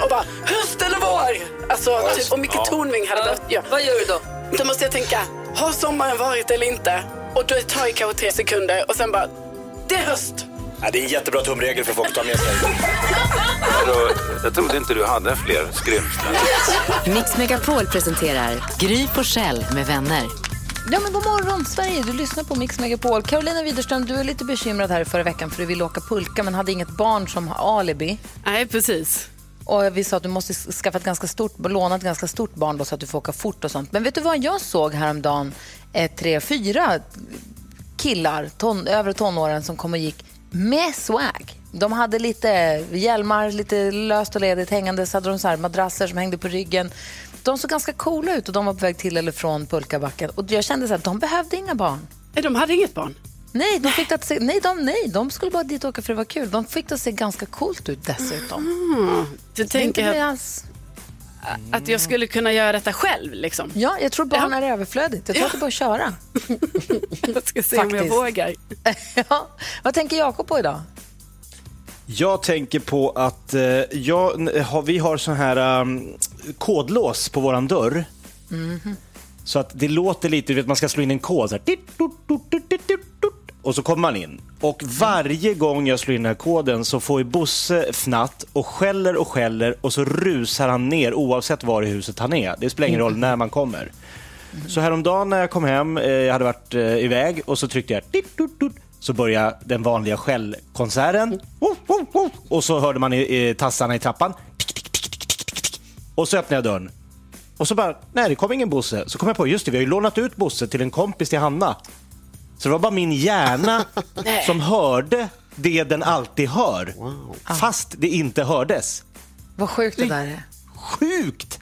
och bara höst eller vår? Alltså typ om Micke Tornving hade behövt, ja. Vad gör du då? Då måste jag tänka, har sommaren varit eller inte? Och då tar det kanske tre sekunder och sen bara, det är höst. Ja, det är en jättebra tumregel för folk att ta med sig. Vadå? Jag trodde inte du hade fler skrymslen. Mix Megapol presenterar Gry Forssell med vänner. Ja men god morgon Sverige, du lyssnar på Mix Megapol. Carolina Widerström, du är lite bekymrad här förra veckan för du ville åka pulka men hade inget barn som har alibi. Nej, precis. Och vi sa att du måste skaffa ett ganska stort, låna ett ganska stort barn då så att du får åka fort och sånt. Men vet du vad jag såg häromdagen? Eh, tre, fyra killar, ton, över tonåren som kom och gick med swag. De hade lite hjälmar, lite löst och ledigt hängande, så hade de så här madrasser som hängde på ryggen. De såg ganska coola ut och de var på väg till eller från pulkabacken. Och jag kände så här, de behövde inga barn. Nej, de hade inget barn. Nej, de fick att se, nej, de, nej, de skulle bara dit och åka för det var kul. De fick det att se ganska coolt ut dessutom. Du Det är tänker att, alls. att jag skulle kunna göra detta själv liksom? Ja, jag tror barn är överflödigt. Jag tror att det bara att köra. Jag ska se om jag Faktiskt. vågar. ja. Vad tänker Jakob på idag? Jag tänker på att eh, jag, vi har sån här um, kodlås på våran dörr. Så att det låter lite, du vet man ska slå in en kod så här. Och så kommer man in. Och varje gång jag slår in den här koden så får ju Bosse fnatt och skäller och skäller och så rusar han ner oavsett var i huset han är. Det spelar ingen roll när man kommer. Så häromdagen när jag kom hem, eh, jag hade varit eh, iväg och så tryckte jag så började den vanliga skällkonserten. Och så hörde man i, i tassarna i trappan. Och så öppnade jag dörren. Och så bara, nej det kom ingen Bosse. Så kom jag på, just det, vi har ju lånat ut Bosse till en kompis till Hanna. Så det var bara min hjärna som hörde det den alltid hör. Fast det inte hördes. Vad sjukt det där är. Sjukt!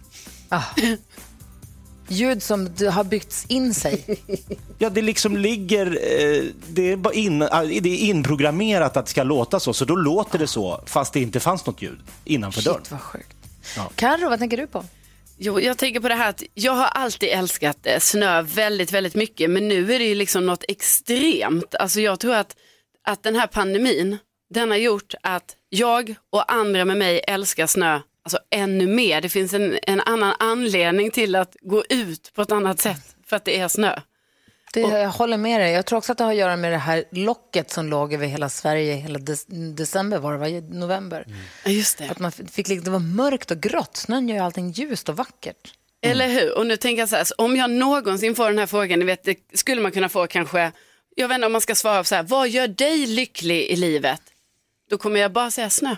Ljud som du har byggts in sig. Ja, det liksom ligger... Eh, det, är bara in, eh, det är inprogrammerat att det ska låta så, så då låter det så fast det inte fanns något ljud innanför dörren. Shit vad sjukt. Ja. Carro, vad tänker du på? Jo, jag tänker på det här att jag har alltid älskat eh, snö väldigt, väldigt mycket, men nu är det ju liksom något extremt. Alltså jag tror att, att den här pandemin, den har gjort att jag och andra med mig älskar snö alltså ännu mer. Det finns en, en annan anledning till att gå ut på ett annat sätt för att det är snö. Det, jag håller med dig. Jag tror också att det har att göra med det här locket som låg över hela Sverige hela de- december, var det, var november. Ja, Just det. Att man fick, liksom- det var mörkt och grått. Snön gör ju allting ljust och vackert. Eller hur? Och nu tänker jag så här, så om jag någonsin får den här frågan, ni vet, det skulle man kunna få kanske, jag vet inte om man ska svara på så här, vad gör dig lycklig i livet? Då kommer jag bara säga snö.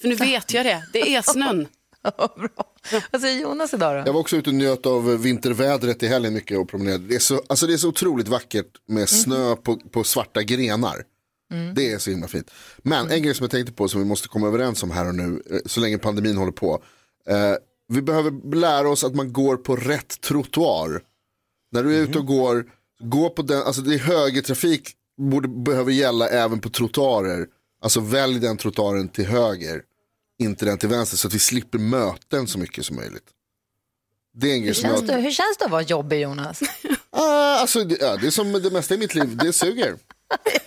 För nu vet jag det, det är snön. Bra. Vad säger Jonas idag då? Jag var också ute och njöt av vintervädret i helgen mycket och promenerade. Det är så, alltså det är så otroligt vackert med snö på, på svarta grenar. Det är så himla fint. Men en grej som jag tänkte på som vi måste komma överens om här och nu, eh, så länge pandemin håller på. Eh, vi behöver lära oss att man går på rätt trottoar. När du är ute och går, gå på den, alltså det är högertrafik borde, behöver gälla även på trottoarer. Alltså välj den trottoaren till höger, inte den till vänster så att vi slipper möten så mycket som möjligt. Det är en grej Hur som känns, jag... det, hur känns det att vara jobbig, Jonas? Ah, alltså, det, ja, det är som det mesta i mitt liv, det suger.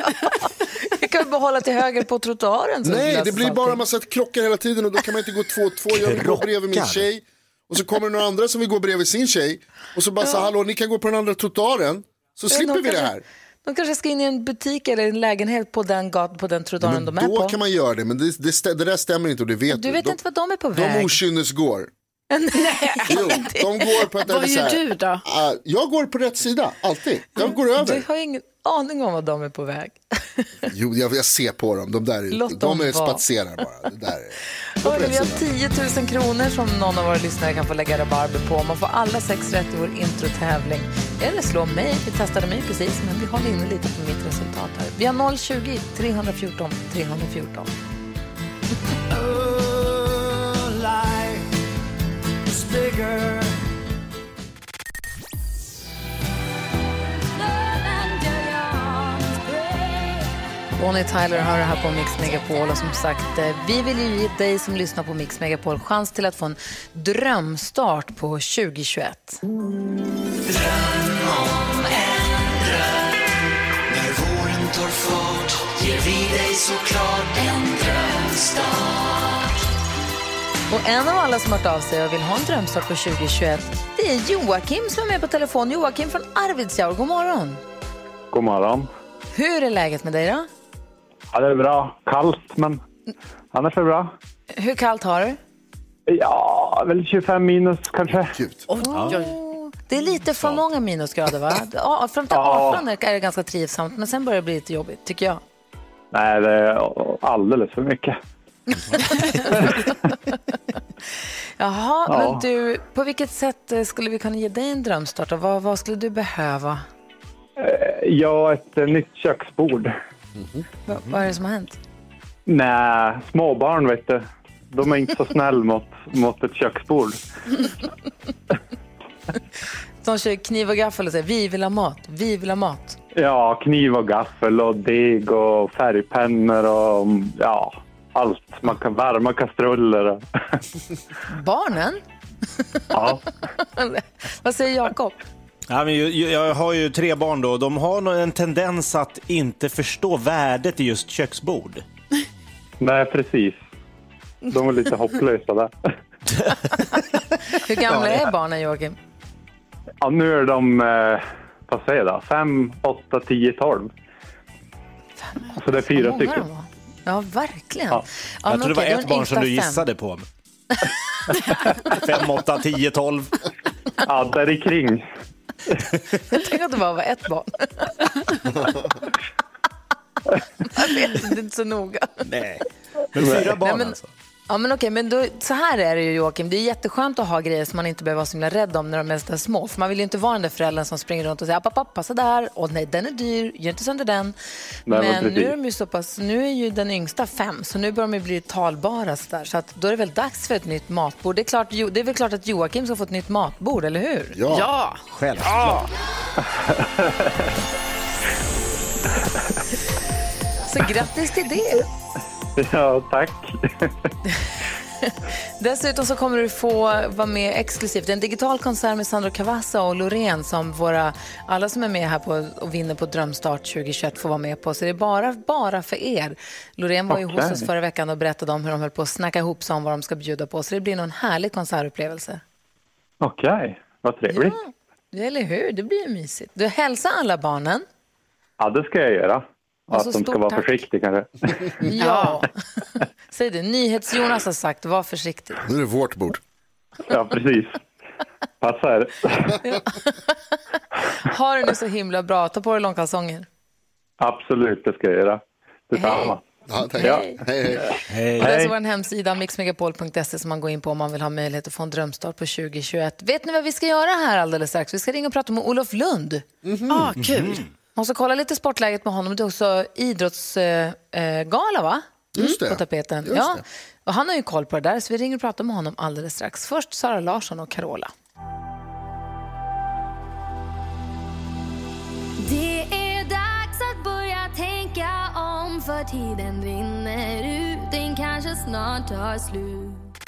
Vi kan bara hålla till höger på trottoaren. så Nej, det blir bara en massa krockar hela tiden och då kan man inte gå två och två. Jag vill gå bredvid min tjej och så kommer det några andra som vill gå bredvid sin tjej och så bara så hallå, ni kan gå på den andra trottoaren så slipper vi det här. De kanske ska in i en butik eller en lägenhet på den, gat, på den trottoaren Men de är då på. kan man göra det, men det, det, det där stämmer inte och det vet Du vet de, inte vad de är på De väg. okynnesgår. Jo, de går på ett Vad gör du då? ah, jag går på rätt sida, alltid. Jag går Du över. har ingen... aning om vad de är på väg. Jo, jag, jag ser på dem. De där Låt de är spatserar bara. Det där är... Hörni, vi har 10 000 kronor som någon av våra lyssnare kan få lägga rabarber på. Man får alla sex rätt i vår introtävling. Eller slå mig, vi testade mig precis, men vi håller inne lite på mitt resultat här. Vi har 020 314 314. Bonnie Tyler har det här på Mix Megapol och som sagt, eh, vi vill ju ge dig som lyssnar på Mix Megapol chans till att få en drömstart på 2021. Och en av alla som har hört av sig och vill ha en drömstart på 2021, det är Joakim som är med på telefon. Joakim från Arvidsjaur, god morgon. God morgon. Hur är läget med dig då? Ja, det är bra. Kallt, men annars är det bra. Hur kallt har du? Ja, väl 25 minus kanske. Gud. Oh, det är lite för många minusgrader va? Ja, fram till 18 är det ganska trivsamt, men sen börjar det bli lite jobbigt tycker jag. Nej, det är alldeles för mycket. Jaha, Ja. men du, på vilket sätt eh, skulle vi kunna ge dig en drömstart? Och vad, vad skulle du behöva? Ja, ett eh, nytt köksbord. Va, vad är det som har hänt? Nej, småbarn vet du. De är inte så snäll mot, mot ett köksbord. De kör kniv och gaffel och säger vi vill ha mat, vi vill ha mat. Ja, kniv och gaffel och deg och färgpennor och ja, allt. Man kan värma kastruller. Barnen? Ja, vad säger Jakob? Ja, men jag har ju tre barn då. De har nog en tendens att inte förstå värdet i just köksbord. nej precis. De är lite hopplösa där. Hur gamla är barnen Joakim? Ja, nu är de, eh, vad säger jag då, 5, 8, 10, 12. Så det är fyra stycken. Ja, verkligen. Ja. Ja, jag men tror det var ett är barn som du fem. gissade på. 5, 8, 10, 12. Ja, där i kring. Jag tänker att det bara var ett barn. jag vet inte, det är inte så noga. Nej. Men fyra barn Nej, men- alltså. Ja, men okej, men då, så här är det ju Joakim. Det är jätteskönt att ha grejer som man inte behöver vara så himla rädd om när de är små. För man vill ju inte vara den där föräldern som springer runt och säger pappa, pappa, så där. Och nej, den är dyr, gör inte sönder den. Nej, men men nu är de ju så pass, nu är ju den yngsta fem, så nu börjar de ju bli talbara så där. Så att då är det väl dags för ett nytt matbord. Det är, klart, Jo- det är väl klart att Joakim ska få ett nytt matbord, eller hur? Ja. Ja, Självklart. Så grattis till det. Ja, tack. Dessutom så kommer du få vara med exklusivt. En digital konsert med Sandro Cavazza och Loreen som våra, alla som är med här på och vinner på Drömstart 2021 får vara med på. Så det är bara, bara för er. Loreen var ju hos oss förra veckan och berättade om hur de höll på att snacka ihop sig om vad de ska bjuda på. Så det blir nog en härlig konsertupplevelse. Okej, vad trevligt. Ja, eller hur? Det blir ju mysigt. Du hälsar alla barnen. Ja, det ska jag göra. Och Att de ska vara tack. försiktiga kanske. Ja. Säg det, NyhetsJonas har sagt, var försiktig. Nu är det vårt bord. Ja, precis. Passa er. Ha det nu så himla bra. Ta på dig långkalsonger. Absolut, det ska jag göra. Detsamma. Ja, tack. Ja. Hej, hej. Hej. Och det är Hej. så vår hemsida mixmegapol.se som man går in på om man vill ha möjlighet att få en drömstart på 2021. Vet ni vad vi ska göra här alldeles strax? Vi ska ringa och prata med Olof Lund. ah, kul. Man ska kolla lite sportläget med honom. Det är också idrottsgala, gala, va? Just det. På tapeten. Just ja. det. Och han har ju koll på det där, så vi ringer och pratar med honom alldeles strax. Först Sara Larsson och Carola. Det är dags att börja tänka om för tiden rinner ut, den kanske snart tar slut.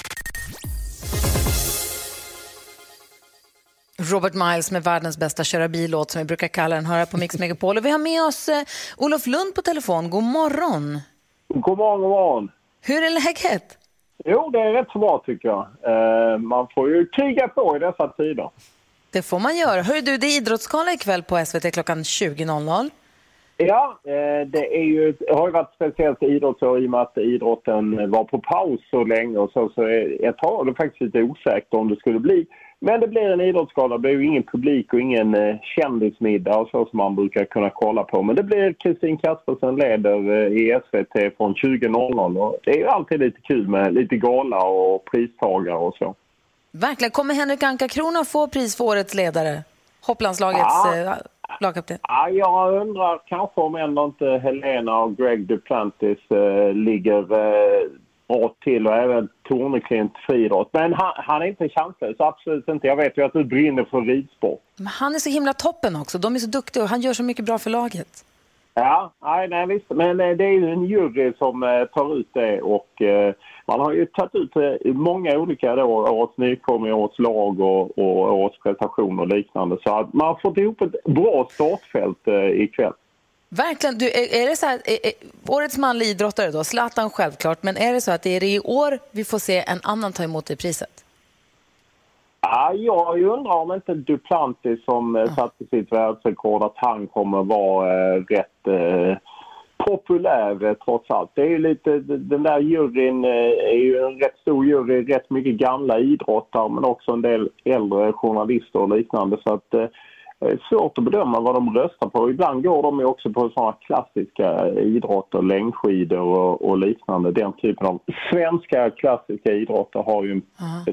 Robert Miles med världens bästa köra bil-låt som vi brukar kalla den, höra på Mix Megapol. Och vi har med oss eh, Olof Lund på telefon. God morgon. God morgon, god morgon. Hur är läget? Jo, det är rätt så bra tycker jag. Eh, man får ju kriga på i dessa tider. Det får man göra. Hör du, det är idrottsgala ikväll på SVT klockan 20.00. Ja, eh, det är ju, det har ju varit speciellt idrottsår i och med att idrotten var på paus så länge och så. Så ett tag var det faktiskt lite osäkert om det skulle bli Men det blir en idrottsgala. Det blir ju ingen publik och ingen eh, kändismiddag och så som man brukar kunna kolla på. Men det blir Kristin Kaspersen leder eh, i SVT från 20.00 och det är ju alltid lite kul med lite gala och pristagare och så. Verkligen. Kommer Henrik Anka-Krona få pris för årets ledare? Hopplandslagets eh, lagkapten. Ja, jag undrar kanske om ändå inte Helena och Greg Duplantis eh, ligger eh, bra till och även Torneklint friidrott. Men han, han är inte chanslös, absolut inte. Jag vet ju att du brinner för ridsport. Men han är så himla toppen också. De är så duktiga och han gör så mycket bra för laget. Ja, nej, nej visst. Men eh, det är ju en jury som eh, tar ut det och eh, man har ju tagit ut många olika då, årets nykomling, årets lag och, och årets prestation och liknande. Så att man har fått ihop ett bra startfält ikväll. Verkligen. Du, är, är det så här, är, är, årets manliga idrottare då, Zlatan självklart, men är det så att det är det i år vi får se en annan ta emot det priset? Ja, jag undrar om inte Duplantis som eh, satte sitt världsrekord att han kommer vara eh, rätt eh, populär eh, trots allt. Det är lite, den där juryn eh, är ju en rätt stor jury, rätt mycket gamla idrottare men också en del äldre journalister och liknande så att det är svårt att bedöma vad de röstar på. Ibland går de också på sådana klassiska idrotter, längdskidor och, och liknande. Den typen av svenska klassiska idrotter har ju en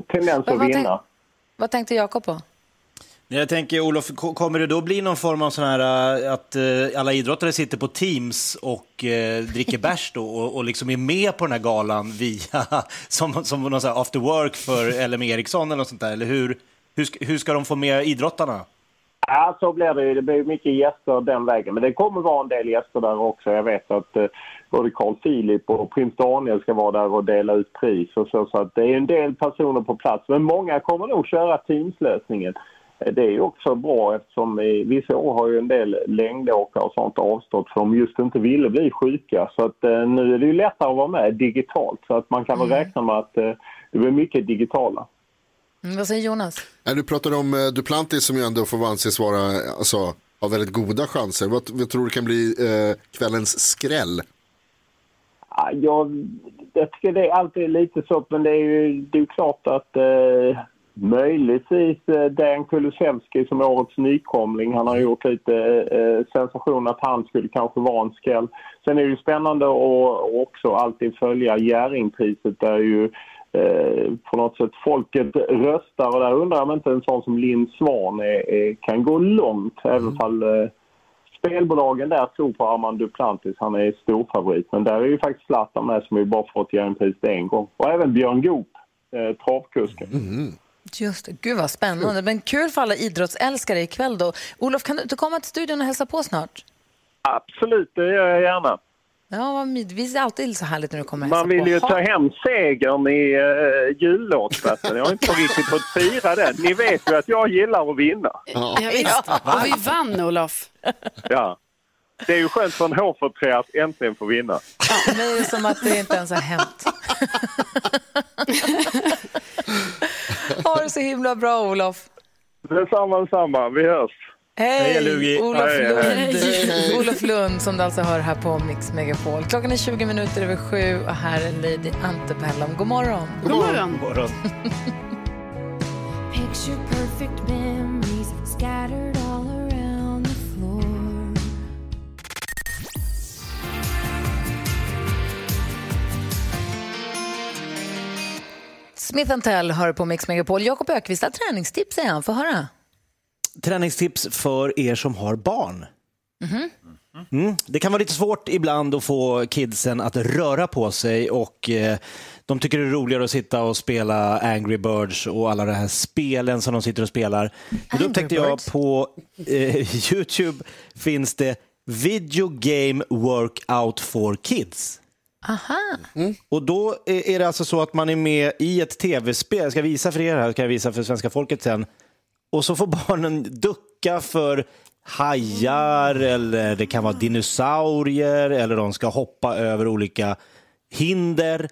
tendens Men att vad vinna. tänk- Vad tänkte Jakob på? Jag tänker, Olof, ko- kommer det då bli någon form av sån här äh, att äh, alla idrottare sitter på Teams och dricker bärs då och, och liksom är med på den här galan via, som, som någon sån här after work för LM Eriksson eller något sånt där? Eller hur, hur, ska, hur ska de få med idrottarna? Ja, så blir det. Det blir mycket gäster den vägen. Men det kommer vara en del gäster där också. Jag vet att eh, både Carl Philip och prins Daniel ska vara där och dela ut pris och så. Så att det är en del personer på plats. Men många kommer nog köra Teams-lösningen. Eh, Det är också bra eftersom i vissa år har ju en del längdåkare och sånt avstått för de just inte ville bli sjuka. Så att eh, nu är det ju lättare att vara med digitalt. Så att man kan väl räkna med att eh, det blir mycket digitala. Mm, vad säger Jonas? Du pratar om eh, Duplantis som ju ändå får anses vara, alltså, har väldigt goda chanser. Vad, vad tror du kan bli eh, kvällens skräll? Ja, jag, jag tycker det är alltid lite så, men det är ju det är klart att eh, möjligtvis eh, Dan Kulusevski som årets nykomling, han har gjort lite eh, sensation att han skulle kanske vara en skräll. Sen är det ju spännande att också alltid följa Jerringpriset där ju eh, på något sätt folket röstar och där undrar jag om inte en sån som Linn Svan är, är, kan gå långt, även fall eh, spelbolagen där tror på Armand Duplantis. Han är storfavorit. Men där är ju faktiskt Zlatan med som ju bara fått Jerringpriset en gång. Och även Björn Goop, eh, travkusken. Just det. Gud vad spännande. Men kul för alla idrottsälskare ikväll då. Olof, kan du inte komma till studion och hälsa på snart? Absolut, det gör jag gärna. Ja, vad myd- visst är det alltid så härligt när du kommer och Man vill ju på. ta hem segern i uh, jullåtsbatten. Jag har inte riktigt fått fira den. Ni vet ju att jag gillar att vinna. Ja, visst. Och vi vann, Olof. Ja. Det är ju skönt för en hårförträ att äntligen få vinna. Nu är det som att det inte ens har hänt. ha det så himla bra, Olof. Detsamma, detsamma. Vi hörs. Hej, Hej. Olof Lund. hej. Olof Lund som du alltså hör här på Mix Megapol. Klockan är 20 minuter över sju och här är Lady Antebellum. God morgon. God morgon. God morgon. Picture perfect memories scattered all around the floor. Smith Tell hör på Mix Megapol. Jakob Ökvist har träningstips säger han. Få höra. Träningstips för er som har barn. Mhm. Mm. Det kan vara lite svårt ibland att få kidsen att röra på sig och eh, de tycker det är roligare att sitta och spela Angry Birds och alla de här spelen som de sitter och spelar. Men då upptäckte jag på eh, Youtube finns det Video Game Workout for Kids. Aha. Och då är är det alltså så att man är med i ett tv-spel, jag ska visa för er här, ska jag visa för svenska folket sen. Och så får barnen ducka för hajar eller det kan vara dinosaurier eller de ska hoppa över olika hinder.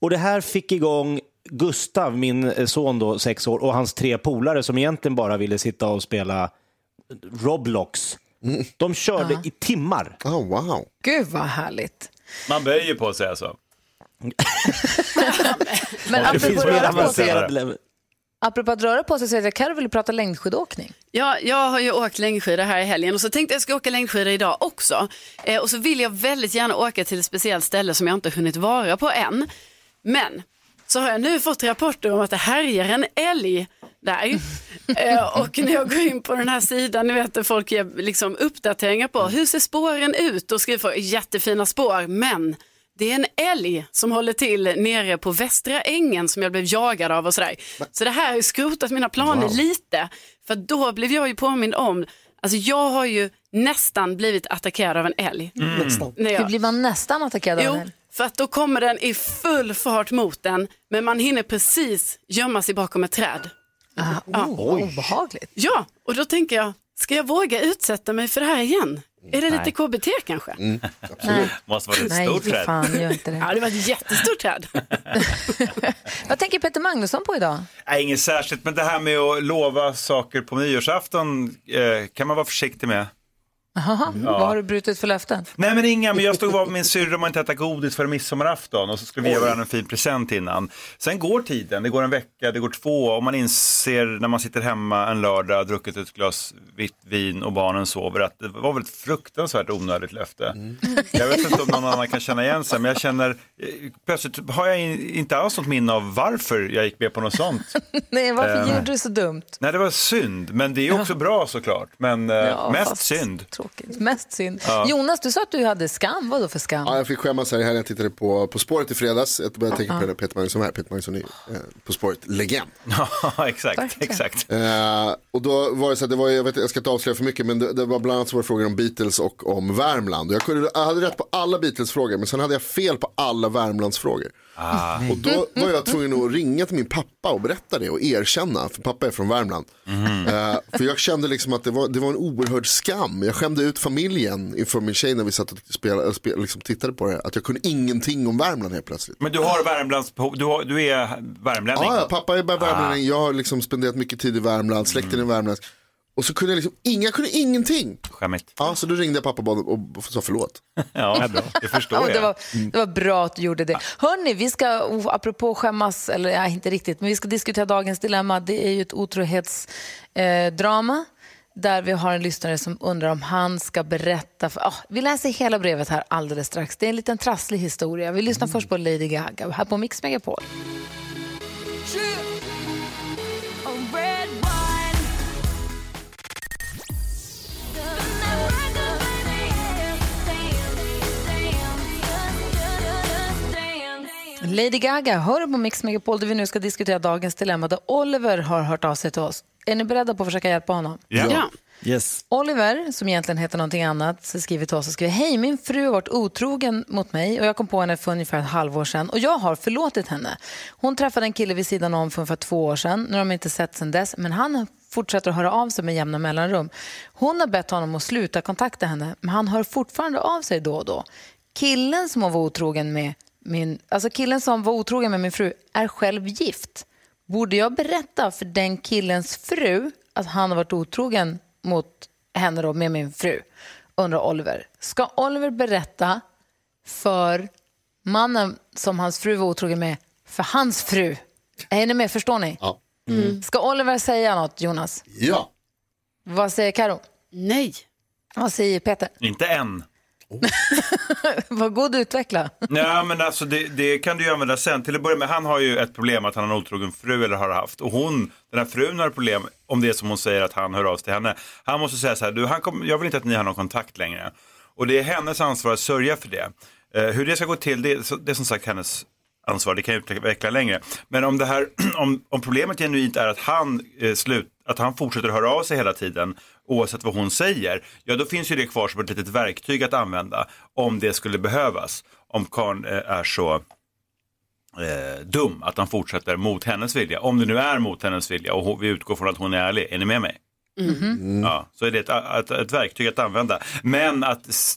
Och det här fick igång Gustav, min son då, sex år, och hans tre polare som egentligen bara ville sitta och spela Roblox. De körde i timmar. Oh, wow. Gud vad härligt. Man böjer på sig alltså. Men det apropå finns mer röra på sig. Apropå att röra på sig så jag Carro vill prata längdskidåkning. Ja, jag har ju åkt längdskidor här i helgen och så tänkte jag ska åka längdskidor idag också. Eh, och så vill jag väldigt gärna åka till ett speciellt ställe som jag inte hunnit vara på än. Men så har jag nu fått rapporter om att det härjar en älg där. eh, och när jag går in på den här sidan, ni vet där folk ger liksom uppdateringar på hur ser spåren ut och skriver folk, jättefina spår, men det är en älg som håller till nere på Västra ängen som jag blev jagad av och sådär. Så det här har ju skrotat mina planer Wow. lite. För då blev jag ju påmind om, alltså jag har ju nästan blivit attackerad av en älg. När jag- Hur blir man nästan attackerad av Jo, en älg? för att då kommer den i full fart mot den, men man hinner precis gömma sig bakom ett träd. Ah, oh, obehagligt. Ja, och då tänker jag, ska jag våga utsätta mig för det här igen? Är det lite. KBT kanske? Mm, Nej. Måste vara ett Nej, stort träd. fan, gör inte det. Ja, det var ett jättestort träd. Vad tänker Peter Magnusson på idag? Nej, inget särskilt, men det här med att lova saker på nyårsafton eh, kan man vara försiktig med. Aha, Ja. Vad har du brutit för löften? Nej men inga, men jag stod och var med min syrra och inte äta godis för midsommarafton och så skulle vi ge varandra en fin present innan. Sen går tiden, det går en vecka, det går två och man inser när man sitter hemma en lördag, druckit ett glas vitt vin och barnen sover att det var väl ett fruktansvärt onödigt löfte. Jag vet inte om någon annan kan känna igen sig men jag känner, eh, plötsligt har jag in- inte alls något minne av varför jag gick med på något sånt. Nej, varför Eh, gjorde du så dumt? Nej det var synd, men det är också bra såklart. Men eh, Ja, mest fast- synd. Tråkigt. Mest synd. Ja. Jonas, du sa att du hade skam. Vad då för skam? Ja, jag fick skämmas här i helgen. Jag tittade på På spåret i fredags. Jag började tänka på. Peter Magnusson här. Peter Magnusson är eh, På spåret-legend. Ja, exakt, exakt. Eh, och då var det så att det var, jag, vet, jag ska inte avslöja för mycket, men det, det var bland annat så var det frågor om Beatles och om Värmland. Och jag, kunde, jag hade rätt på alla Beatles-frågor, men sen hade jag fel på alla Värmlandsfrågor. Ah. Och då var jag tvungen att ringa till min pappa och berätta det och erkänna, för pappa är från Värmland. Eh, för jag kände liksom att det var, det var en oerhörd skam. Jag skämde ut familjen inför min tjej när vi satt och spelade, spelade, liksom tittade på det. Att jag kunde ingenting om Värmland helt plötsligt. Men du har Värmlands, du, har, du är värmlänning? Ja, ja, pappa är bara värmlänning. Ah. Jag har liksom spenderat mycket tid i Värmland, släkten är värmländsk. Och så kunde jag liksom, inga, kunde ingenting. Skämmigt. Ja, så då ringde jag pappa och, bad, och, sa förlåt. Ja, det förstår Ja, jag. det, var, det var bra att du gjorde det. Hörni, vi ska, oh, apropå skämmas, eller ja, inte riktigt, men vi ska diskutera dagens dilemma. Det är ju ett otrohetsdrama. Eh, där vi har en lyssnare som undrar om han ska berätta. För, ah, vi läser hela brevet här alldeles strax. Det är en liten trasslig historia. Vi lyssnar först på Lady Gaga här på Mix Megapol. Lady Gaga, hör på Mix Megapol där vi nu ska diskutera dagens dilemma där Oliver har hört av sig till oss. Är ni beredda på att försöka hjälpa honom? Ja. Yes. Oliver, som egentligen heter någonting annat, så skriver till oss och skriver Hej, min fru har varit otrogen mot mig och jag kom på henne för ungefär ett halvår sedan och jag har förlåtit henne. Hon träffade en kille vid sidan om för ungefär två år sedan. Nu har de inte sett sedan dess, men han fortsätter att höra av sig med jämna mellanrum. Hon har bett honom att sluta kontakta henne, men han hör fortfarande av sig då och då. Killen som hon var otrogen med, min, alltså killen som var otrogen med min fru är själv gift. Borde jag berätta för den killens fru att han har varit otrogen mot henne då, med min fru? Undrar Oliver. Ska Oliver berätta för mannen som hans fru var otrogen med, för hans fru? Är ni med? Förstår ni? Ja. Mm. Ska Oliver säga något, Jonas? Ja. Vad säger Karo? Nej. Vad säger Peter? Inte än. Vad god utveckla. Nej, men alltså det, det kan du ju använda sen. Till att börja med, han har ju ett problem att han har en otrogen fru eller har haft. Och hon, den här frun har problem om det är som hon säger att han hör av sig till henne. Han måste säga så här, du, han kom, jag vill inte att ni har någon kontakt längre. Och det är hennes ansvar att sörja för det. Eh, hur det ska gå till, det, det är som sagt hennes ansvar, det kan jag utveckla längre. Men om, det här, om, om problemet genuint är att han, eh, slut, att han fortsätter höra av sig hela tiden, oavsett vad hon säger, ja då finns ju det kvar som ett litet verktyg att använda om det skulle behövas. Om karln eh, är så eh, dum att han fortsätter mot hennes vilja. Om det nu är mot hennes vilja och vi utgår från att hon är ärlig. Är ni med mig? Ja, så är det ett, ett, ett verktyg att använda. Men att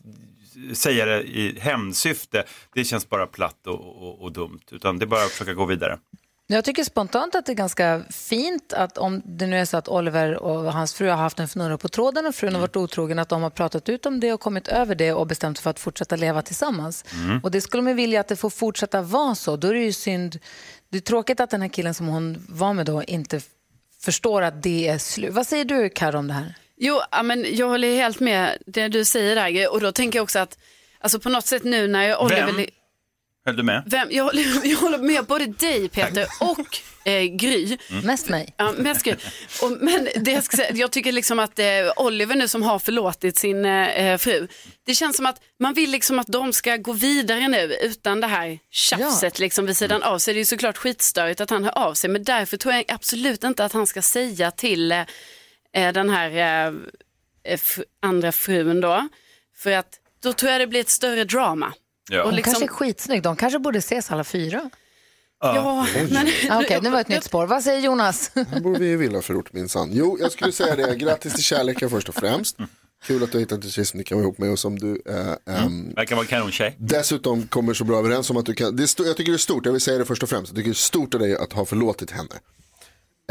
säga det i hämndsyfte, det känns bara platt och, och, och dumt. Utan det är bara att försöka gå vidare. Jag tycker spontant att det är ganska fint att om det nu är så att Oliver och hans fru har haft en fnurra på tråden och frun har varit otrogen, att de har pratat ut om det och kommit över det och bestämt sig för att fortsätta leva tillsammans. Mm. Och det skulle man vilja att det får fortsätta vara så. Då är det ju synd, det är tråkigt att den här killen som hon var med då inte förstår att det är slut. Vad säger du Karo om det här? Jo, ja, men jag håller helt med det du säger där. Och då tänker jag också att alltså på något sätt nu när jag Oliver... Vem? Höll du med? Vem? Jag, håller, jag håller med både dig Peter och eh, Gry. Mest mig. Ja, mest Gry. Och, men det jag, ska säga, jag tycker liksom att eh, Oliver nu som har förlåtit sin eh, fru, det känns som att man vill liksom att de ska gå vidare nu utan det här tjafset liksom vid sidan av sig. Det är ju såklart skitstörigt att han hör av sig men därför tror jag absolut inte att han ska säga till eh, den här eh, f- andra frun då. För att då tror jag det blir ett större drama. Ja. Hon Och liksom- kanske är skitsnygg. De kanske borde ses alla fyra. Ja, men... Ah, Okej, nu var ett nytt spår. Vad säger Jonas? Här bor vi i villaförort minsann. Jo, jag skulle säga det. Grattis till kärleken först och främst. Kul att du har hittat en tjej som du kan vara ihop med och som du eh, ehm, Verkar vara en kanontjej. dessutom kommer så bra överens om att du kan. Det är jag tycker det är stort, jag vill säga det först och främst. Jag tycker det är stort av dig att ha förlåtit henne.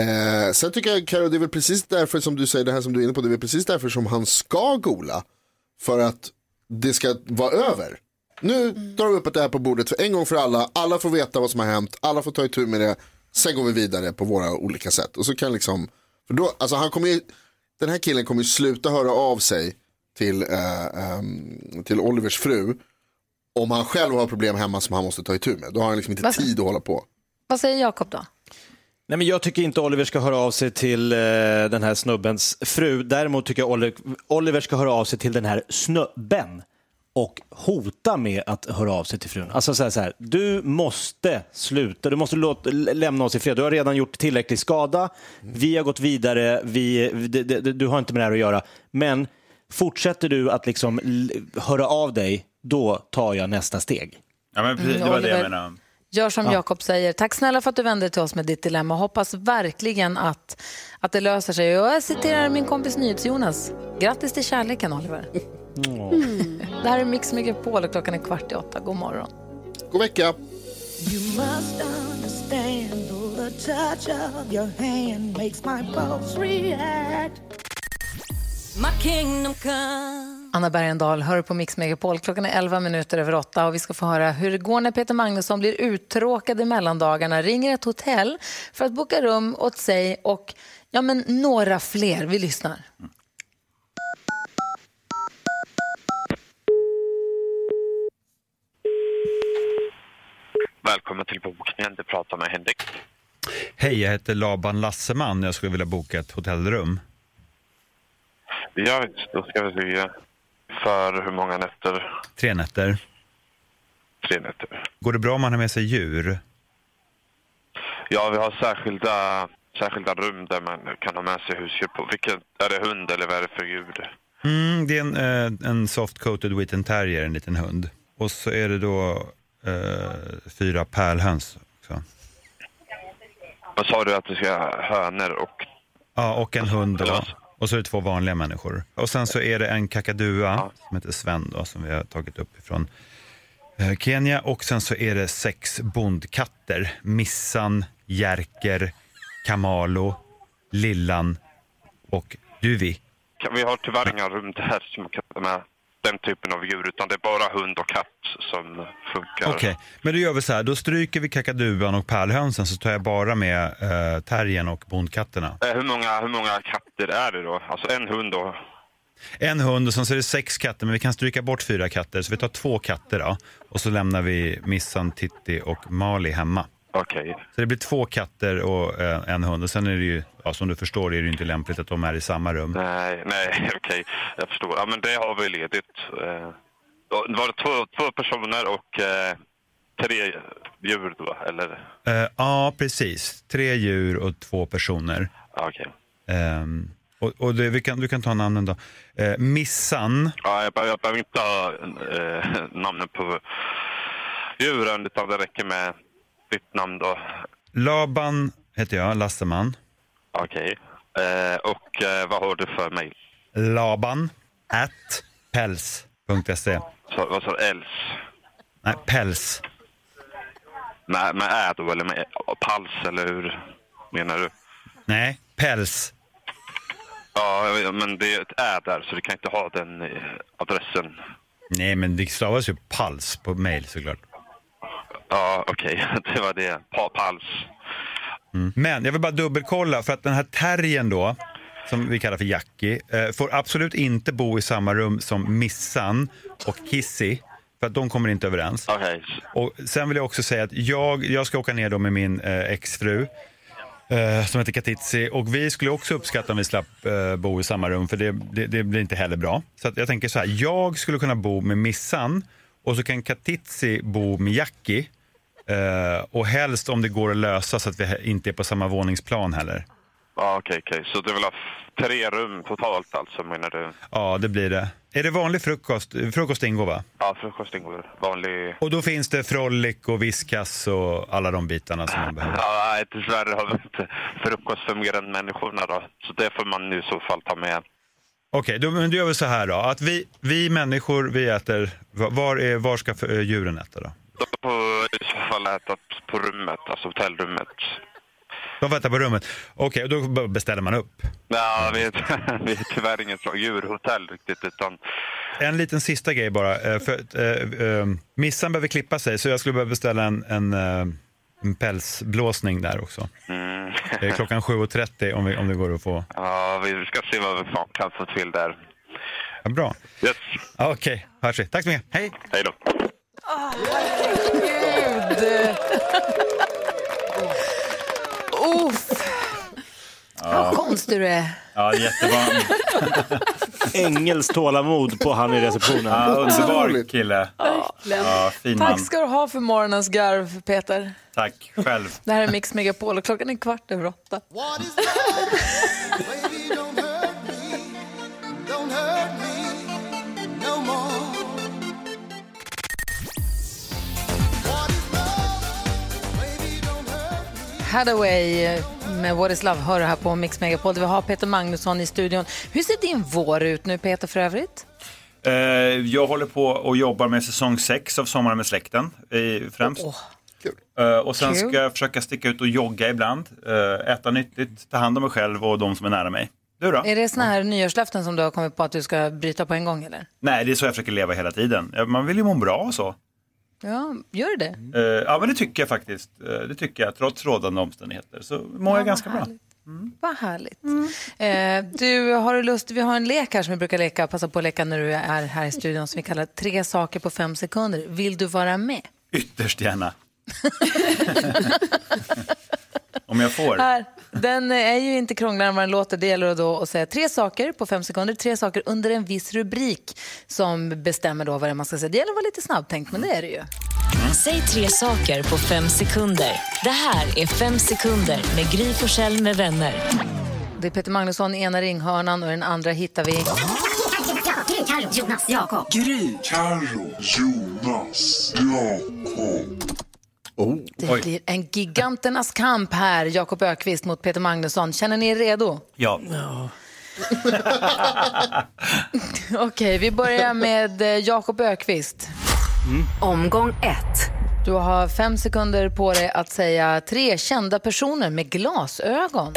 Eh, sen tycker jag, Karo, det är väl precis därför som du säger det här som du är inne på, det är väl precis därför som han ska gola. För att det ska vara över. Nu drar vi upp det här på bordet för en gång för alla. Alla får veta vad som har hänt, alla får ta itu med det. Sen går vi vidare på våra olika sätt. Och så kan liksom, för då, alltså han kommer ju, den här killen kommer ju sluta höra av sig till, eh, ehm, till Olivers fru. Om han själv har problem hemma som han måste ta itu med. Då har han liksom inte Vad- tid att hålla på. Vad säger Jakob då? Nej, men jag tycker inte Oliver ska höra av sig till eh, den här snubbens fru. Däremot tycker jag Oli- Oliver ska höra av sig till den här snubben och hota med att höra av sig till frun. Alltså så här, så här, du måste sluta, du måste låta, lämna oss i fred. Du har redan gjort tillräcklig skada, vi har gått vidare, vi, det, det, du har inte med det här att göra. Men fortsätter du att liksom höra av dig, då tar jag nästa steg. Ja, men precis, Mm, det var det jag Oliver. menade. Gör som Ja. Jakob säger. Tack snälla för att du vände dig till oss med ditt dilemma. Hoppas verkligen att, att det löser sig. Och jag citerar min kompis NyhetsJonas. Grattis till kärleken, Oliver. Mm. Det här är Mix Megapol och klockan är kvart i åtta. God morgon. God vecka. You must understand the touch of your hand makes my pulse react. My kingdom come. Anna Bergendahl hör på Mix Megapol. Klockan är 11 minuter över åtta och vi ska få höra hur det går när Peter Magnusson blir uttråkad i mellandagarna, ringer ett hotell för att boka rum åt sig och ja, men några fler. Vi lyssnar. Välkommen till bokningen. Du pratar med Henrik. Hej, jag heter Laban Lasseman. Jag skulle vilja boka ett hotellrum. Ja. Då ska vi se. För hur många nätter? Tre nätter. Tre nätter. Går det bra om man har med sig djur? Ja, vi har särskilda, särskilda rum där man kan ha med sig husdjur på. Vilken, är det hund eller vad är det för djur? Mm, det är en, eh, en soft-coated Witten terrier, en liten hund. Och så är det då eh, fyra pärlhöns också. Vad sa du att du ska hönor och... Ja, och en hund då. Och så är det två vanliga människor. Och sen så är det en kakadua som heter Sven då, som vi har tagit upp ifrån eh, Kenya. Och sen så är det sex bondkatter. Missan, Jerker, Kamalo, Lillan och Duvi. Kan- Vi har tyvärr inga rum där som kan ta med den typen av djur, utan det är bara hund och katt som funkar. Okej, men då gör vi så här. Då stryker vi kakaduan och pärlhönsen så tar jag bara med eh, terriern och bondkatterna. Eh, Hur många, hur många katter är det då? Alltså en hund och... En hund och sen så är det sex katter, men vi kan stryka bort fyra katter. Så vi tar två katter då. Och så lämnar vi Missan, Titti och Mali hemma. Okej. Så det blir två katter och eh, en hund. Och sen är det ju, ja, som du förstår, är det ju inte lämpligt att de är i samma rum. Nej, nej, okej. Jag förstår. Ja, men det har vi ledigt. Eh, var det två, två personer och eh, tre djur då, eller? Eh, ja, precis. Tre djur och två personer. Okej. Ehm, och och det, vi kan, du kan ta namnen då. Eh, Missan. Ja, jag, behöver- jag behöver inte ha eh, namnen på djuren, utan det räcker med ditt namn då. Laban heter jag, Lasseman. Okej. Eh, och eh, vad har du för mejl? Laban at päls.se. Så, vad sa du? Els? Nej, päls. Med, med ä då, eller med pals, eller hur menar du? Nej, päls. Ja, men det är ett ä där, så du kan inte ha den eh, adressen. Nej, men det stavas ju pals på mail såklart. Ja, okej. Det var det. Pa, pals. Men jag vill bara dubbelkolla för att den här terriern då, som vi kallar för Jackie, eh, får absolut inte bo i samma rum som Missan och Kissy. För att de kommer inte överens. Okej. Och sen vill jag också säga att jag, jag ska åka ner då med min eh, exfru. Eh, som heter Katitzi. Och vi skulle också uppskatta om vi slapp eh, bo i samma rum för det, det, det blir inte heller bra. Så jag tänker så här, jag skulle kunna bo med Missan och så kan Katitzi bo med Jackie. Eh, och helst om det går att lösa så att vi inte är på samma våningsplan heller. Ja, okej, okej. Så du vill ha tre rum totalt alltså, menar du? Ja, det blir det. Är det vanlig frukost? Frukost ingår va? Ja, frukost ingår. Vanlig... Och då finns det Frolic och Viskas och alla de bitarna som man behöver. Ja, nej, dessvärre har vi inte frukost för mer än människorna då. Så det får man i så fall ta med. Okej, då, men då gör vi så här då. Att vi, vi människor, vi äter... Var, är, var ska eh, djuren äta då? De får i så fall äta på rummet, alltså hotellrummet. De får äta på rummet. Okej, och då beställer man upp. Ja, vi är, vi är tyvärr inget så djurhotell riktigt, utan En liten sista grej bara. eh, För, att, eh, eh, Missan behöver klippa sig, så jag skulle behöva beställa en, en pälsblåsning där också. mm, Eh, Klockan 7.30 om, vi, om det går att få. ja, vi ska se vad vi kan få till där. Ja, bra. Yes. Ja, Okej, hörs vi. Tack så mycket. Hej! Hej då. Gud! Uff. Vad konstig du är. Ja, jättevan. Ängels tålamod på han i receptionen. Ja, underbar kille. Verkligen. Ja, fin Tack man. ska du ha för morgonens garv, Peter. Tack själv. Det här är Mix Megapol och klockan är kvart över åtta. Don't med What is Love hör här på Mix Megapol. där Vi har Peter Magnusson i studion. Hur ser din vår ut nu, Peter, för övrigt? Eh, jag håller på och jobbar med säsong 6 av Sommaren med släkten eh, främst. Eh, och sen Kul. ska jag försöka sticka ut och jogga ibland, eh, äta nyttigt, ta hand om mig själv och de som är nära mig. Du då? Är det såna här nyårslöften som du har kommit på att du ska bryta på en gång, eller? Nej, det är så jag försöker leva hela tiden. Man vill ju må bra och så. Ja, gör det? Eh, ja, men det tycker jag faktiskt. Eh, det tycker jag, trots rådande omständigheter. Så mår jag ganska bra. Vad härligt. Eh, du, har du lust? Vi har en lek här som vi brukar leka, passa på att leka när du är här i studion som vi kallar tre saker på fem sekunder. Vill du vara med? Ytterst gärna. Om jag får. Här. Den är ju inte krångligare än vad den låter. Det gäller då att säga tre saker på fem sekunder. Tre saker under en viss rubrik som bestämmer då vad det är man ska säga. Det gäller att vara lite snabbtänkt, men det är det ju. Säg tre saker på fem sekunder. Det här är Fem sekunder med Gry Forssell med vänner. Det är Peter Magnusson i ena ringhörnan och den andra hittar vi... Gry, Carro, Jonas, Jakob. Gry, Carro, Jonas, Jakob. Det blir en giganternas kamp här. Jakob Ökvist mot Peter Magnusson. Känner ni er redo? Ja. Okej, vi börjar med eh, Jakob Ökvist. Omgång ett. Du har fem sekunder på dig att säga tre kända personer med glasögon.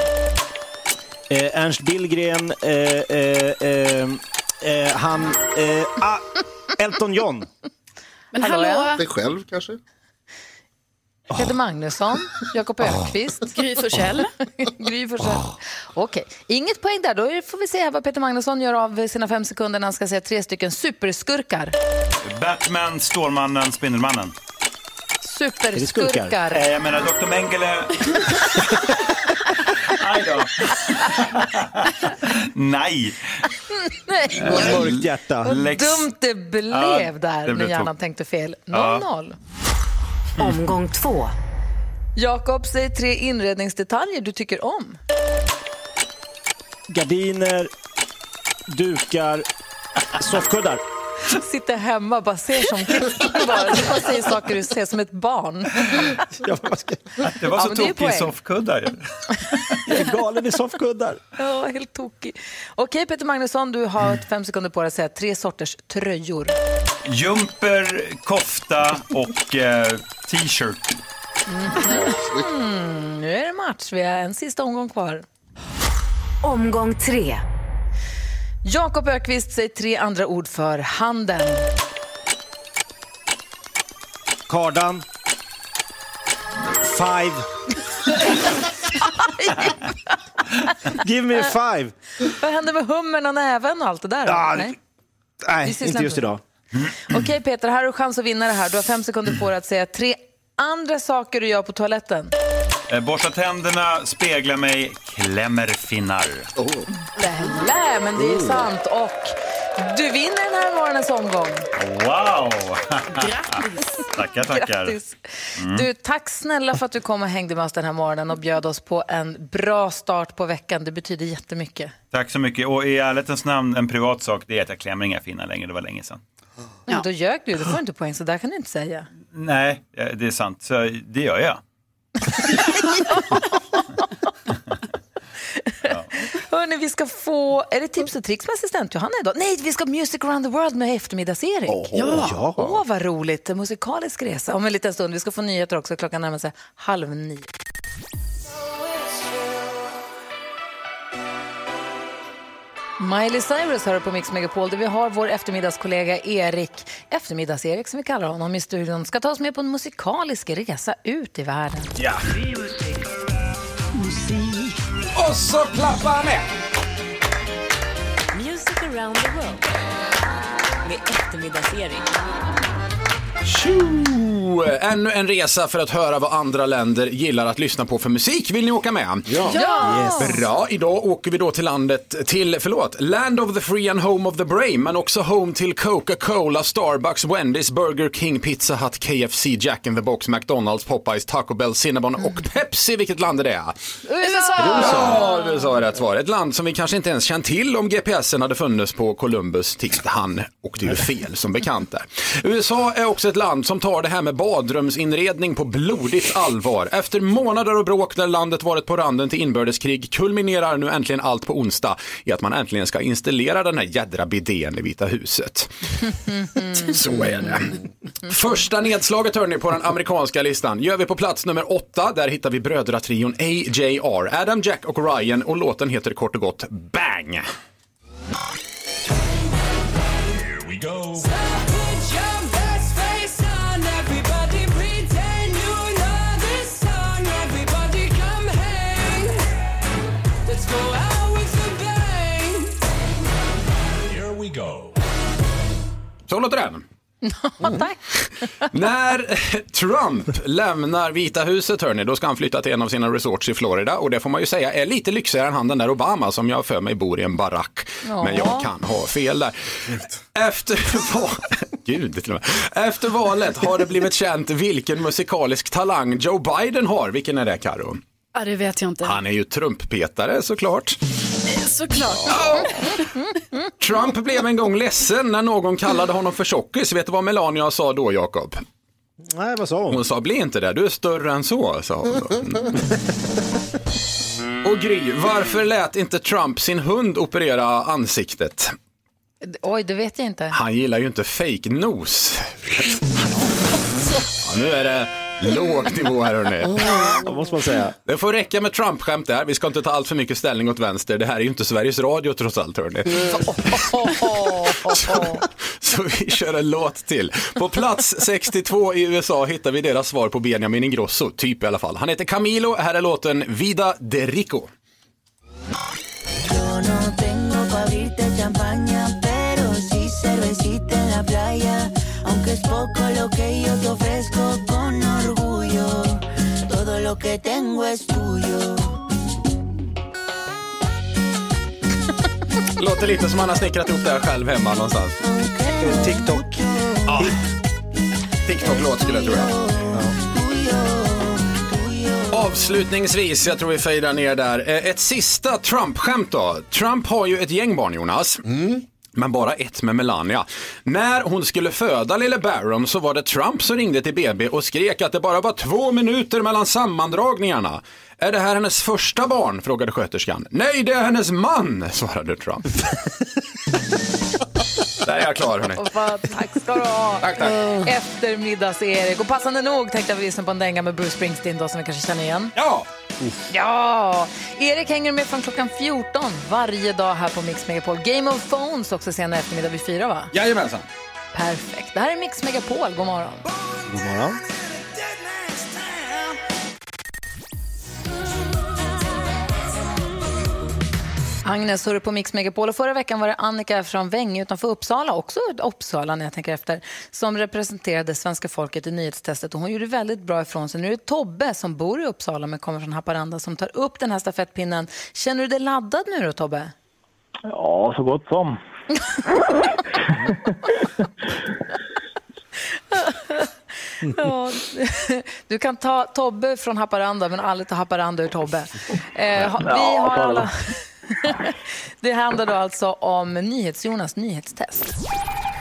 Eh, Ernst Billgren, eh, eh, eh, eh, han... Eh, ah, Elton John. Men Hallå, hallå? Dig själv kanske? Peter Magnusson, Jakob Ökvist. Gry Forssell. Gry Forssell. Okej, inget poäng där. Då får vi se här vad Peter Magnusson gör av sina fem sekunder när han ska säga tre stycken superskurkar. Batman, Stålmannen, Spindelmannen. Superskurkar. Eh, jag menar Dr. Mengele. Aj då. Nej. Nej, Mörkt hjärta. vad Lex- dumt det blev Ja, där det när blev hjärnan tok- tänkte fel. Ja. 0-0. Omgång två. Jakob, säg tre inredningsdetaljer du tycker om. Gardiner, dukar, soffkuddar. Sitter hemma bara ser som bara, du bara säger saker du ser som ett barn. Det var Ja, så är tokig poäng. soffkuddar. Jag är galen i soffkuddar. Ja, helt tokig. Okej, Peter Magnusson, du har fem sekunder på dig att säga tre sorters tröjor. Jumper, kofta och eh, t-shirt. Mm, nu är det match. Vi har en sista omgång kvar. Omgång tre. Jakob Ökvist säger tre andra ord för handen. Kardan. Five. Give me a five. Vad hände med hummern och näven och allt det där? Ja, Nej. Nej, inte just idag. Okej Peter, här har du chans att vinna det här. Du har fem sekunder på dig att säga tre andra saker du gör på toaletten. Eh, Borsta tänderna, spegla mig, klämmer finnar. Blä, men det är sant. Och du vinner den här morgonens omgång. Wow! Grattis! tackar, tackar. Grattis. Mm. Du, tack snälla för att du kom och hängde med oss den här morgonen och bjöd oss på en bra start på veckan. Det betyder jättemycket. Tack så mycket. Och i ärlighetens namn, en privat sak, det är att jag klämmer inga finnar längre. Det var länge sedan. Ja. Då ljög du, det får du inte poäng, så där kan du inte säga. Nej, det är sant. Så det gör jag. Hörni, vi ska få, är det tips och tricks med assistent Johanna idag? Nej, vi ska Music around the world med eftermiddags-Erik. Ja. Åh, vad roligt. En musikalisk resa. Om en liten stund. Vi ska få nyheter också. Klockan närmar sig halv nio. Miley Cyrus hör på Mix Megapol där vi har vår eftermiddagskollega Erik, eftermiddags-Erik som vi kallar honom i studion, ska ta oss med på en musikalisk resa ut i världen. Ja. Och så klappar med. Music around the world med eftermiddags-Erik. Tjo! Ännu en resa för att höra vad andra länder gillar att lyssna på för musik. Vill ni åka med? Ja. Ja. Yes. Bra, idag åker vi då till landet, till, förlåt, Land of the Free and Home of the Brave, men också home till Coca-Cola, Starbucks, Wendy's, Burger King, Pizza Hut, KFC, Jack in the Box, McDonalds, Popeyes, Taco Bell, Cinnabon och Pepsi. Vilket land är det? USA! Ja, USA är rätt svar. Ett land som vi kanske inte ens känt till om GPSen hade funnits på Columbus tid. Han åkte ju fel som bekant där. USA är också ett land som tar det här med badrumsinredning på blodigt allvar. Efter månader och bråk när landet varit på randen till inbördeskrig kulminerar nu äntligen allt på onsdag i att man äntligen ska installera den här jädra bidén i Vita huset. Så är det. Första nedslaget hörni på den amerikanska listan gör vi på plats nummer åtta. Där hittar vi brödratrion AJR, Adam, Jack och Ryan och låten heter kort och gott Bang. Here we go. Så låter den. Tack. När Trump lämnar Vita huset, hörni, då ska han flytta till en av sina resorts i Florida. Och det får man ju säga är lite lyxigare än han den där Obama som jag för mig bor i en barack. Ja. Men jag kan ha fel där. Efter, val... Gud, till och med. Efter valet har det blivit känt vilken musikalisk talang Joe Biden har. Vilken är det, Karo? Ja, det vet jag inte. Han är ju trumpetare såklart. Såklart. Trump blev en gång ledsen när någon kallade honom för tjockis. Vet du vad Melania sa då, Jakob? Nej, vad sa hon? Hon sa, bli inte det, du är större än så, sa hon. då. Och Gry, varför lät inte Trump sin hund operera ansiktet? Oj, det vet jag inte. Han gillar ju inte fake nos. Ja, nu är det låg nivå här hörni. Det måste man säga. Det får räcka med Trump-skämt där. Vi ska inte ta allt för mycket ställning åt vänster. Det här är ju inte Sveriges Radio trots allt hörni. Så vi kör en låt till. På plats 62 i USA hittar vi deras svar på Benjamin Ingrosso, typ i alla fall. Han heter Camilo, här är låten Vida de Rico. Yo no lo que tengo es tuyo. Låter lite som han har snickrat ihop det här själv hemma någonstans. TikTok. Ja. TikTok-låt skulle jag tro. Avslutningsvis, jag tror vi fejdar ner där. Eh, Ett sista Trump-skämt då. Trump har ju ett gäng barn, Jonas. Men bara ett med Melania. När hon skulle föda lille Barron så var det Trump som ringde till BB och skrek att det bara var två minuter mellan sammandragningarna. Är det här hennes första barn? frågade sköterskan. Nej, det är hennes man, svarade Trump. Där är jag klar, hörni. Och tack ska du ha. Tack, tack. Eftermiddags-Erik. Och passande nog tänkte jag vi lyssna på en dänga med Bruce Springsteen då, som vi kanske känner igen. Ja! Ja! Erik hänger med från klockan 14 varje dag här på Mix Megapol. Game of Phones också senare eftermiddag vid fyra, va? Jajamensan. Perfekt. Det här är Mix Megapol. God morgon. God morgon. Agnes, hör du på Mix Megapol och förra veckan var det Annika från Vänge utanför Uppsala, också Uppsala när jag tänker efter, som representerade svenska folket i nyhetstestet och hon gjorde väldigt bra ifrån sig. Nu är det Tobbe som bor i Uppsala men kommer från Haparanda som tar upp den här stafettpinnen. Känner du dig laddad nu då Tobbe? Ja, så gott som. Ja, du kan ta Tobbe från Haparanda men aldrig ta Haparanda ur Tobbe. Eh, vi har alla... Det handlar då alltså om NyhetsJonas nyhetstest.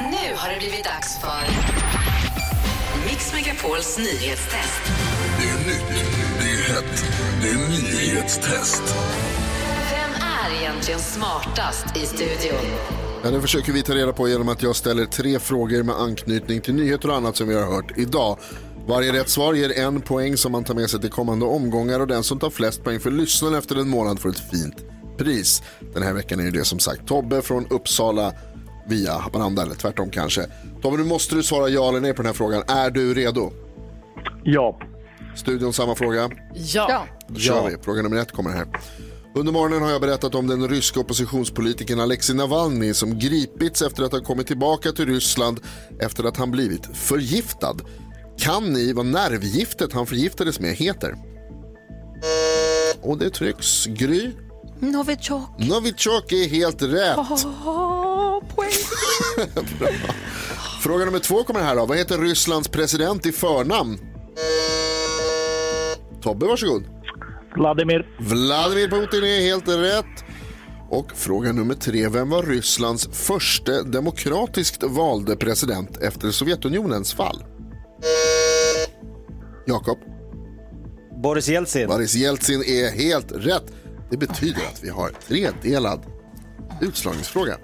Nu har det blivit dags för Mix Megapols nyhetstest. Det är nytt, det är hett, det är nyhetstest. Vem är egentligen smartast i studion? Ja, det försöker vi ta reda på genom att jag ställer tre frågor med anknytning till nyheter och annat som vi har hört idag. Varje rätt svar ger en poäng som man tar med sig till kommande omgångar och den som tar flest poäng för lyssnaren efter en månad får ett fint pris. Den här veckan är det som sagt Tobbe från Uppsala via Haparanda eller tvärtom kanske. Tobbe, nu måste du svara ja eller nej på den här frågan. Är du redo? Ja. Studion samma fråga? Ja. Då kör vi. Fråga nummer ett kommer här. Under morgonen har jag berättat om den ryska oppositionspolitikern Alexei Navalny som gripits efter att ha kommit tillbaka till Ryssland efter att han blivit förgiftad. Kan ni vad nervgiftet han förgiftades med heter? Och det trycks. Gry? Novichok. Novichok är helt rätt. Oh, poäng. Bra. Fråga nummer två kommer här då. Vad heter Rysslands president i förnamn? Tobbe, varsågod. Vladimir. Vladimir Putin är helt rätt. Och fråga nummer tre. Vem var Rysslands första demokratiskt valde president efter Sovjetunionens fall? Jakob? Boris Jeltsin. Boris Jeltsin är helt rätt. Det betyder att vi har tredelad utslagningsfråga.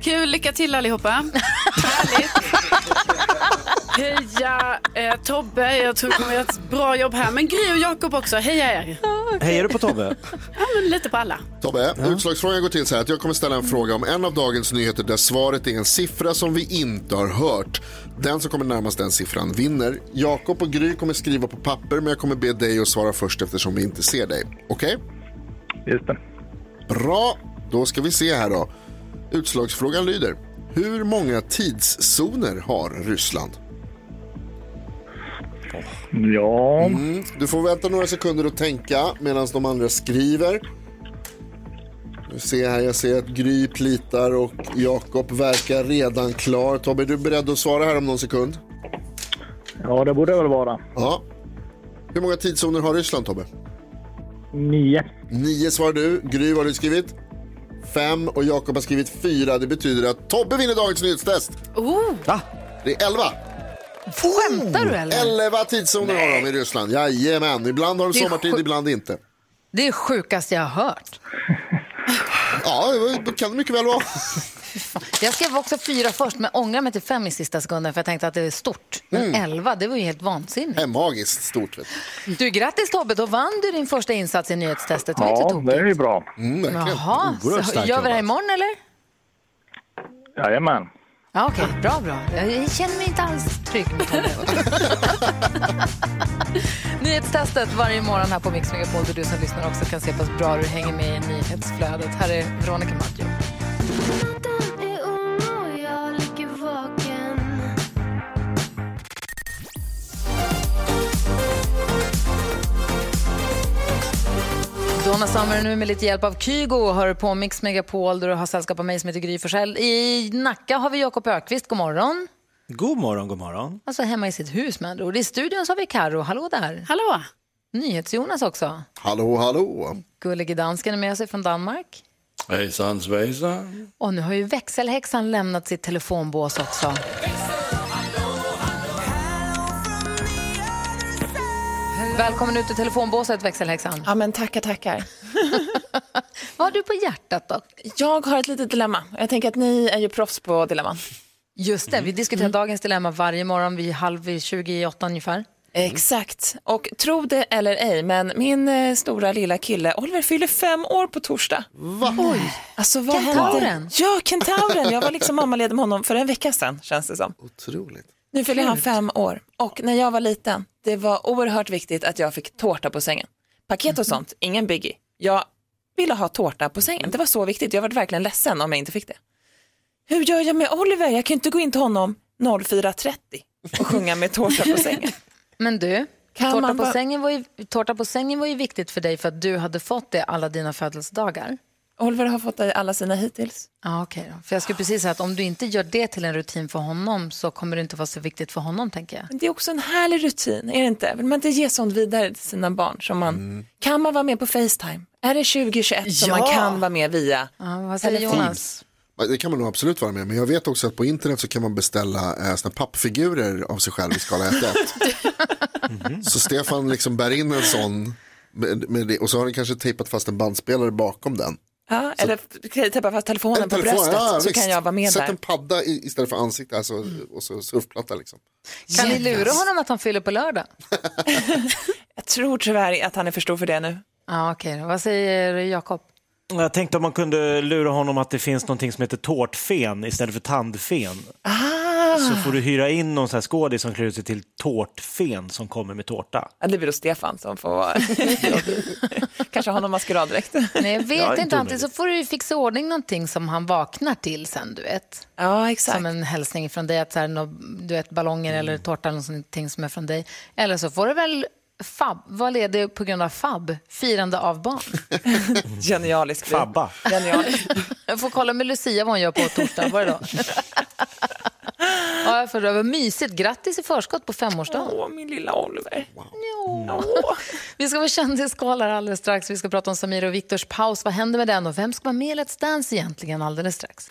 Kul, lycka till allihopa. Härligt. Heja eh, Tobbe, jag tror du kommer göra ett bra jobb här. Men Gry och Jakob också, heja er. Hejar du på Tobbe? Ja, men lite på alla. Tobbe, utslagsfrågan går till så här att jag kommer ställa en fråga om en av dagens nyheter där svaret är en siffra som vi inte har hört. Den som kommer närmast den siffran vinner. Jakob och Gry kommer skriva på papper men jag kommer be dig att svara först eftersom vi inte ser dig. Okej? Just det. Bra, då ska vi se här då. Utslagsfrågan lyder. Hur många tidszoner har Ryssland? Ja. Mm, du får vänta några sekunder och tänka medan de andra skriver. Nu ser här, jag ser att Gry plitar och Jakob verkar redan klar. Tobbe, är du beredd att svara här om någon sekund? Ja, det borde det väl vara. Ja. Hur många tidszoner har Ryssland, Tobbe? Nio. Nio svarar du. Gry, vad har du skrivit? Fem och Jakob har skrivit fyra. Det betyder att Tobbe vinner dagens nyhetstest. Oh. Det är elva. Skämtar du eller? Elva tidszoner har de i Ryssland. Jajamän. Ibland har de sommartid, ibland inte. Det är sjukaste jag har hört. Ja, det kan det mycket väl vara. Jag skrev också fyra först, men ångrar mig till fem i sista sekunden för jag tänkte att det är stort. Men Mm. elva, det var ju helt vansinnigt. Det är magiskt stort. Vet du. Du, grattis Tobbe, då vann du din första insats i nyhetstestet. Ja, det är ju bra. Mm, Jaha, så gör vi det här imorgon eller? Jajamän. Ja, Okej, bra, bra. Jag känner mig inte alls trygg med Tobbe. Nyhetstestet varje morgon här på Mix Megapol där du som lyssnar också kan se hur bra du hänger med i nyhetsflödet. Här är Veronica Maggio. Summer nu med lite hjälp av Kygo hör på Mix Megapol där du har sällskap av mig som heter Gry Forssell. I Nacka har vi Jakob Ökvist, god morgon. God morgon, god morgon. Alltså hemma i sitt hus med andra ord. I studion så har vi Karo. hallå där. Hallå. NyhetsJonas också. Hallå, hallå. Gullige dansken är med sig från Danmark. Hejsan svejsan. Och nu har ju växelhäxan lämnat sitt telefonbås också. Välkommen ut ur telefonbåset, växelhäxan. Ja, men tackar, tackar. Vad har du på hjärtat då? Jag har ett litet dilemma. Jag tänker att ni är ju proffs på dilemman. Just det, vi diskuterar dagens dilemma varje morgon vid halv 20 i åtta ungefär. Exakt. Och tro det eller ej, men min eh, stora lilla kille Oliver fyller fem år på torsdag. Va? Oj. Alltså, vad Kentauren. hände? Ja, kentauren. Jag var liksom mammaledig med honom för en vecka sedan, känns det som. Otroligt. Nu fyller han fem år. Och när jag var liten, det var oerhört viktigt att jag fick tårta på sängen. Paket och sånt, ingen biggie. Jag ville ha tårta på sängen. Det var så viktigt. Jag var verkligen ledsen om jag inte fick det. Hur gör jag med Oliver? Jag kan inte gå in till honom 04.30 och sjunga med tårta på sängen. Men du, Kan tårta på, bara- sängen var ju, tårta på sängen var ju viktigt för dig för att du hade fått det alla dina födelsedagar. Oliver har fått alla sina hittills. Ja, okej då. För jag skulle precis säga att om du inte gör det till en rutin för honom så kommer det inte vara så viktigt för honom, tänker jag. Men det är också en härlig rutin, är det inte? Vill man inte ge sånt vidare till sina barn? Som man, Kan man vara med på Facetime? Är det 2021 som Ja. man kan vara med via ja, vad säger telefon? Jonas? Det kan man nog absolut vara med, men jag vet också att på internet så kan man beställa eh, såna pappfigurer av sig själv i skala 1-1. Så Stefan liksom bär in en sån med, med det, och så har han kanske tejpat fast en bandspelare bakom den. Ja, eller kan jag täppa fast telefonen på telefon, bröstet ja, så visst. kan jag vara med Sätt där. en padda i, istället för ansikte alltså, och så surfplatta liksom. Kan ni lura honom att han fyller på lördag? Jag tror tyvärr att han är för stor för det nu. Ja, okej då. Vad säger Jakob? Jag tänkte om man kunde lura honom att det finns någonting som heter tårtfen istället för tandfen. Ah. Så får du hyra in någon så här skådis som klär ut sig till tårtfen som kommer med tårta. Ja, det blir då Stefan som får kanske ha någon maskeraddräkt. Nej, jag vet Ja, inte. Antingen så får du fixa ordning någonting som han vaknar till sen, du vet. Ja, exakt. Som en hälsning från dig, att så här, du vet, ballonger eller tårta eller någonting som är från dig. Eller så får du väl fab, vara ledig på grund av fab, firande av barn. Genialisk. Fabba. Genialisk. Jag får kolla med Lucia vad hon gör på torsdag. Var det då? ja, för det var mysigt. Grattis i förskott på femårsdagen. Åh, min lilla Oliver. Ja. Vi ska vara kändiskoll här alldeles strax. Vi ska prata om Samir och Viktors paus. Vad händer med den och vem ska vara med i Let's Dance egentligen alldeles strax?